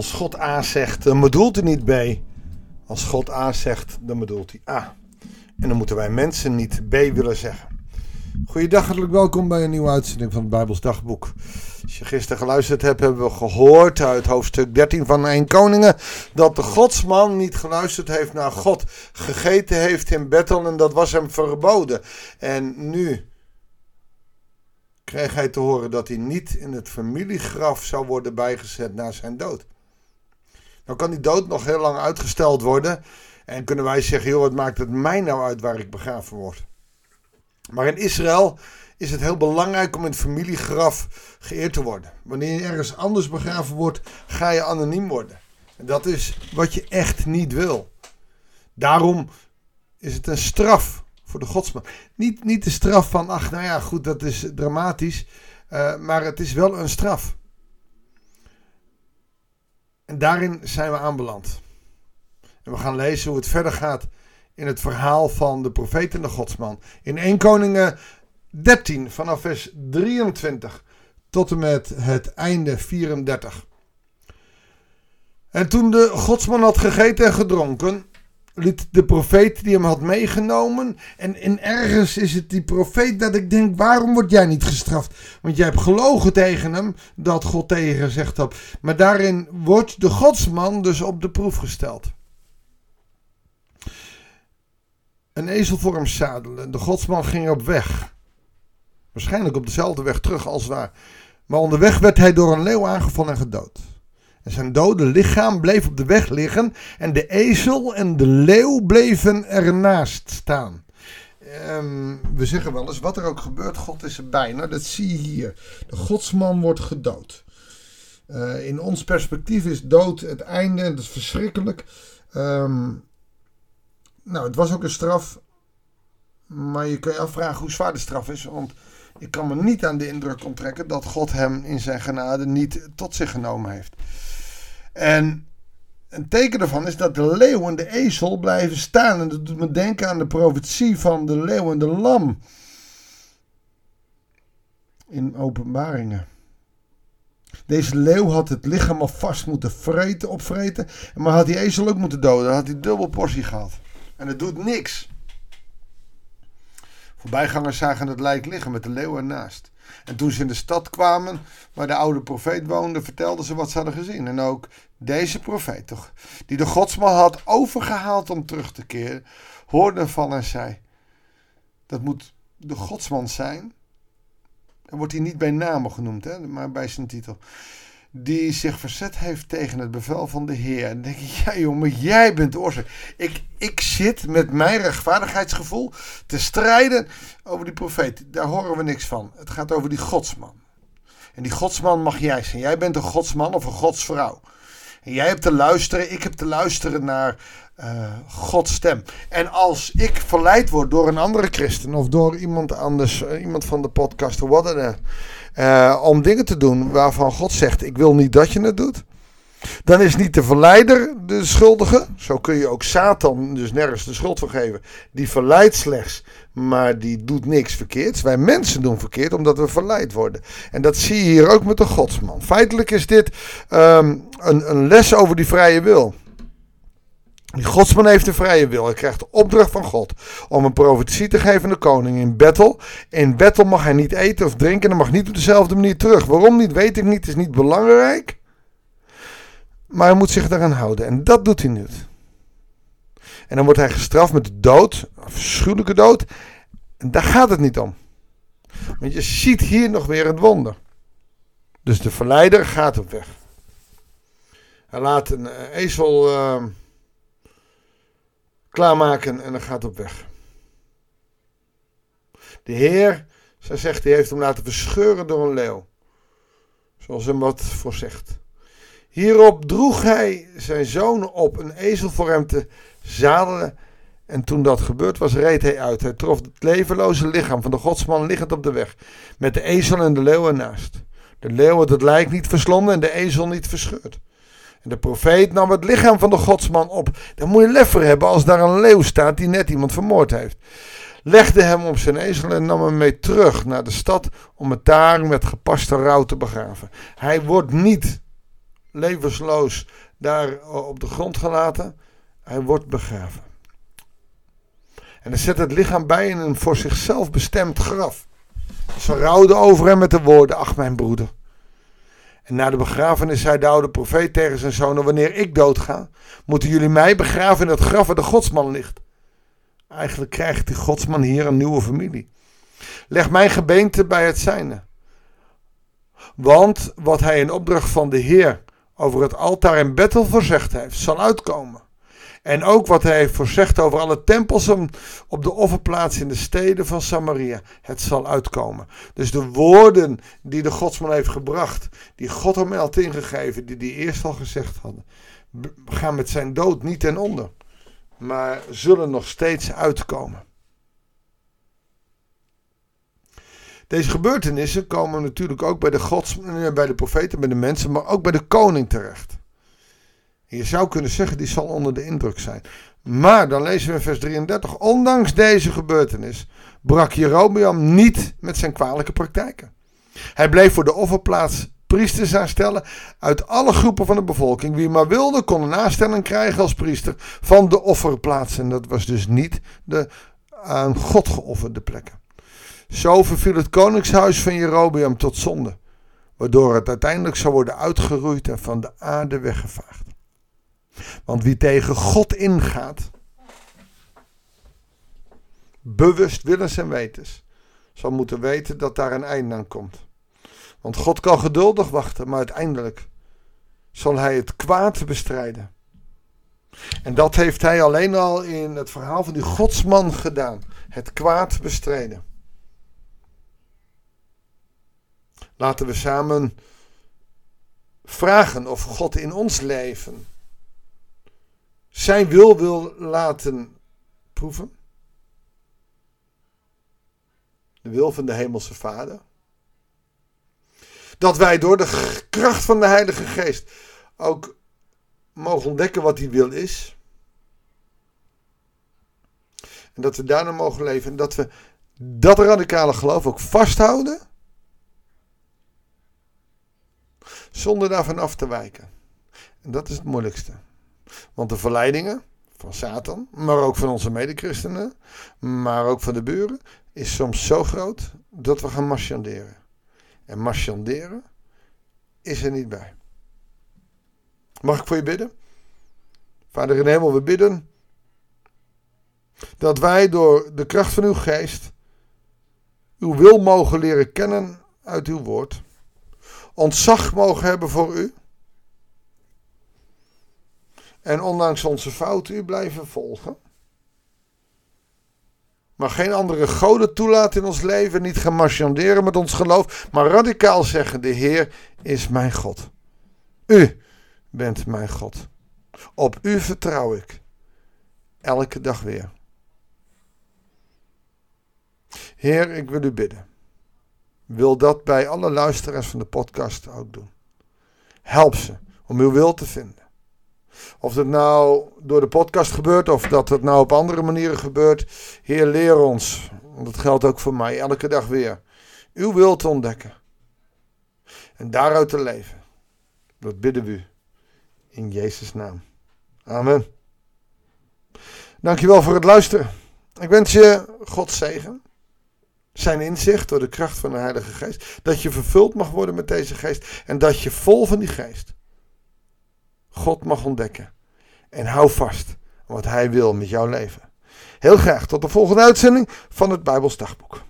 Als God A zegt, dan bedoelt hij niet B. Als God A zegt, dan bedoelt hij A. En dan moeten wij mensen niet B willen zeggen. Goeiedag, hartelijk welkom bij een nieuwe uitzending van het Bijbels Dagboek. Als je gisteren geluisterd hebt, hebben we gehoord uit hoofdstuk 13 van 1 Koningen dat de godsman niet geluisterd heeft naar God, gegeten heeft in Bethel en dat was hem verboden. En nu kreeg hij te horen dat hij niet in het familiegraf zou worden bijgezet na zijn dood. Nou kan die dood nog heel lang uitgesteld worden en kunnen wij zeggen, joh, wat maakt het mij nou uit waar ik begraven word? Maar in Israël is het heel belangrijk om in het familiegraf geëerd te worden. Wanneer je ergens anders begraven wordt, ga je anoniem worden. En dat is wat je echt niet wil. Daarom is het een straf voor de godsman. Niet, niet de straf van, ach, nou ja, goed, dat is dramatisch. Uh, maar het is wel een straf. En daarin zijn we aanbeland. En we gaan lezen hoe het verder gaat in het verhaal van de profeet en de godsman. In 1 Koningen 13 vanaf vers 23 tot en met het einde 34. En toen de godsman had gegeten en gedronken, liet de profeet die hem had meegenomen. En, in ergens is het die profeet dat ik denk: waarom word jij niet gestraft? Want jij hebt gelogen tegen hem dat God tegen gezegd had. Maar daarin wordt de godsman dus op de proef gesteld. Een ezel voor hem zadelen. De godsman ging op weg. Waarschijnlijk op dezelfde weg terug als waar. Maar onderweg werd hij door een leeuw aangevallen en gedood. En zijn dode lichaam bleef op de weg liggen en de ezel en de leeuw bleven ernaast staan. Um, we zeggen wel eens, wat er ook gebeurt, God is erbij. Nou, dat zie je hier. De godsman wordt gedood. Uh, in ons perspectief is dood het einde, dat is verschrikkelijk. Um, nou, het was ook een straf. Maar je kan je afvragen hoe zwaar de straf is. Want ik kan me niet aan de indruk onttrekken dat God hem in zijn genade niet tot zich genomen heeft. En een teken daarvan is dat de leeuw en de ezel blijven staan. En dat doet me denken aan de profetie van de leeuw en de lam. In openbaringen. Deze leeuw had het lichaam al vast moeten vreten, opvreten. Maar had die ezel ook moeten doden. Dan had hij dubbel portie gehad. En het doet niks. Voorbijgangers zagen het lijk liggen met de leeuw ernaast. En toen ze in de stad kwamen waar de oude profeet woonde, vertelden ze wat ze hadden gezien. En ook deze profeet, toch, die de godsman had overgehaald om terug te keren, hoorde van en zei: Dat moet de godsman zijn. Dan wordt hij niet bij namen genoemd, hè, maar bij zijn titel die zich verzet heeft tegen het bevel van de Heer. En dan denk ik, ja jongen, jij bent de oorzaak. Ik, ik zit met mijn rechtvaardigheidsgevoel te strijden over die profeet. Daar horen we niks van. Het gaat over die godsman. En die godsman mag jij zijn. Jij bent een godsman of een godsvrouw. En jij hebt te luisteren, ik heb te luisteren naar uh, Gods stem. En als ik verleid word door een andere christen of door iemand anders, uh, iemand van de podcast ook uh, om dingen te doen waarvan God zegt: Ik wil niet dat je het doet. Dan is niet de verleider de schuldige. Zo kun je ook Satan dus nergens de schuld van geven. Die verleidt slechts, maar die doet niks verkeerds. Wij mensen doen verkeerd omdat we verleid worden. En dat zie je hier ook met de godsman. Feitelijk is dit um, een, een les over die vrije wil. Die godsman heeft de vrije wil. Hij krijgt de opdracht van God om een profetie te geven aan de koning in Bethel. In Bethel mag hij niet eten of drinken en hij mag niet op dezelfde manier terug. Waarom niet, weet ik niet. Is niet belangrijk. Maar hij moet zich daaraan houden. En dat doet hij niet. En dan wordt hij gestraft met de dood. Een verschuwelijke dood. En daar gaat het niet om. Want je ziet hier nog weer het wonder. Dus de verleider gaat op weg. Hij laat een ezel... Uh, klaarmaken en dan gaat op weg. De Heer, zij zegt, hij heeft hem laten verscheuren door een leeuw. Zoals hem wat voorzegt. Hierop droeg hij zijn zoon op een ezel voor hem te zadelen. En toen dat gebeurd was, reed hij uit. Hij trof het levenloze lichaam van de godsman liggend op de weg. Met de ezel en de leeuw ernaast. De leeuw had het lijk niet verslonden en de ezel niet verscheurd. En de profeet nam het lichaam van de godsman op. Dan moet je lef hebben als daar een leeuw staat die net iemand vermoord heeft. Legde hem op zijn ezel en nam hem mee terug naar de stad om het daar met gepaste rouw te begraven. Hij wordt niet levensloos daar op de grond gelaten. Hij wordt begraven. En hij zet het lichaam bij in een voor zichzelf bestemd graf. Ze rouwden over hem met de woorden: Ach, mijn broeder. En na de begrafenis zei de oude profeet tegen zijn zonen: Wanneer ik doodga, moeten jullie mij begraven in het graf waar de godsman ligt. Eigenlijk krijgt die godsman hier een nieuwe familie. Leg mijn gebeente bij het zijne. Want wat hij in opdracht van de Heer over het altaar in Bethel voorzegd heeft, zal uitkomen. En ook wat hij heeft voorzegd over alle tempels op de offerplaats in de steden van Samaria. Het zal uitkomen. Dus de woorden die de godsman heeft gebracht, die God hem had ingegeven, die hij eerst al gezegd hadden, gaan met zijn dood niet ten onder. Maar zullen nog steeds uitkomen. Deze gebeurtenissen komen natuurlijk ook bij de, gods, eh, bij de profeten, bij de mensen, maar ook bij de koning terecht. Je zou kunnen zeggen, die zal onder de indruk zijn. Maar dan lezen we in vers 33. Ondanks deze gebeurtenis brak Jerobeam niet met zijn kwalijke praktijken. Hij bleef voor de offerplaats priesters aanstellen uit alle groepen van de bevolking. Wie maar wilde kon een aanstelling krijgen als priester van de offerplaats. En dat was dus niet de aan God geofferde plekken. Zo verviel het koningshuis van Jerobeam tot zonde, waardoor het uiteindelijk zou worden uitgeroeid en van de aarde weggevaagd. Want wie tegen God ingaat, bewust willens en wetens, zal moeten weten dat daar een einde aan komt. Want God kan geduldig wachten, maar uiteindelijk zal hij het kwaad bestrijden. En dat heeft hij alleen al in het verhaal van die godsman gedaan. Het kwaad bestrijden. Laten we samen vragen of God in ons leven zijn wil wil laten proeven. De wil van de Hemelse Vader. Dat wij door de kracht van de Heilige Geest ook mogen ontdekken wat die wil is. En dat we daarna mogen leven. En dat we dat radicale geloof ook vasthouden. Zonder daarvan af te wijken. En dat is het moeilijkste. Want de verleidingen van Satan, maar ook van onze medechristenen, maar ook van de buren, is soms zo groot dat we gaan marchanderen. En marchanderen is er niet bij. Mag ik voor je bidden? Vader in de hemel, we bidden dat wij door de kracht van uw geest uw wil mogen leren kennen uit uw woord. Ontzag mogen hebben voor u en ondanks onze fouten u blijven volgen. Maar geen andere goden toelaten in ons leven, niet gaan marchanderen met ons geloof, maar radicaal zeggen: De Heer is mijn God. U bent mijn God. Op u vertrouw ik. Elke dag weer. Heer, ik wil u bidden. Wil dat bij alle luisteraars van de podcast ook doen. Help ze om uw wil te vinden. Of het nou door de podcast gebeurt of dat het nou op andere manieren gebeurt. Heer, leer ons. Want dat geldt ook voor mij elke dag weer. Uw wil te ontdekken. En daaruit te leven. Dat bidden we u. In Jezus' naam. Amen. Dankjewel voor het luisteren. Ik wens je God zegen. Zijn inzicht door de kracht van de Heilige Geest. Dat je vervuld mag worden met deze geest. En dat je vol van die geest God mag ontdekken. En hou vast wat Hij wil met jouw leven. Heel graag tot de volgende uitzending van het Bijbels Dagboek.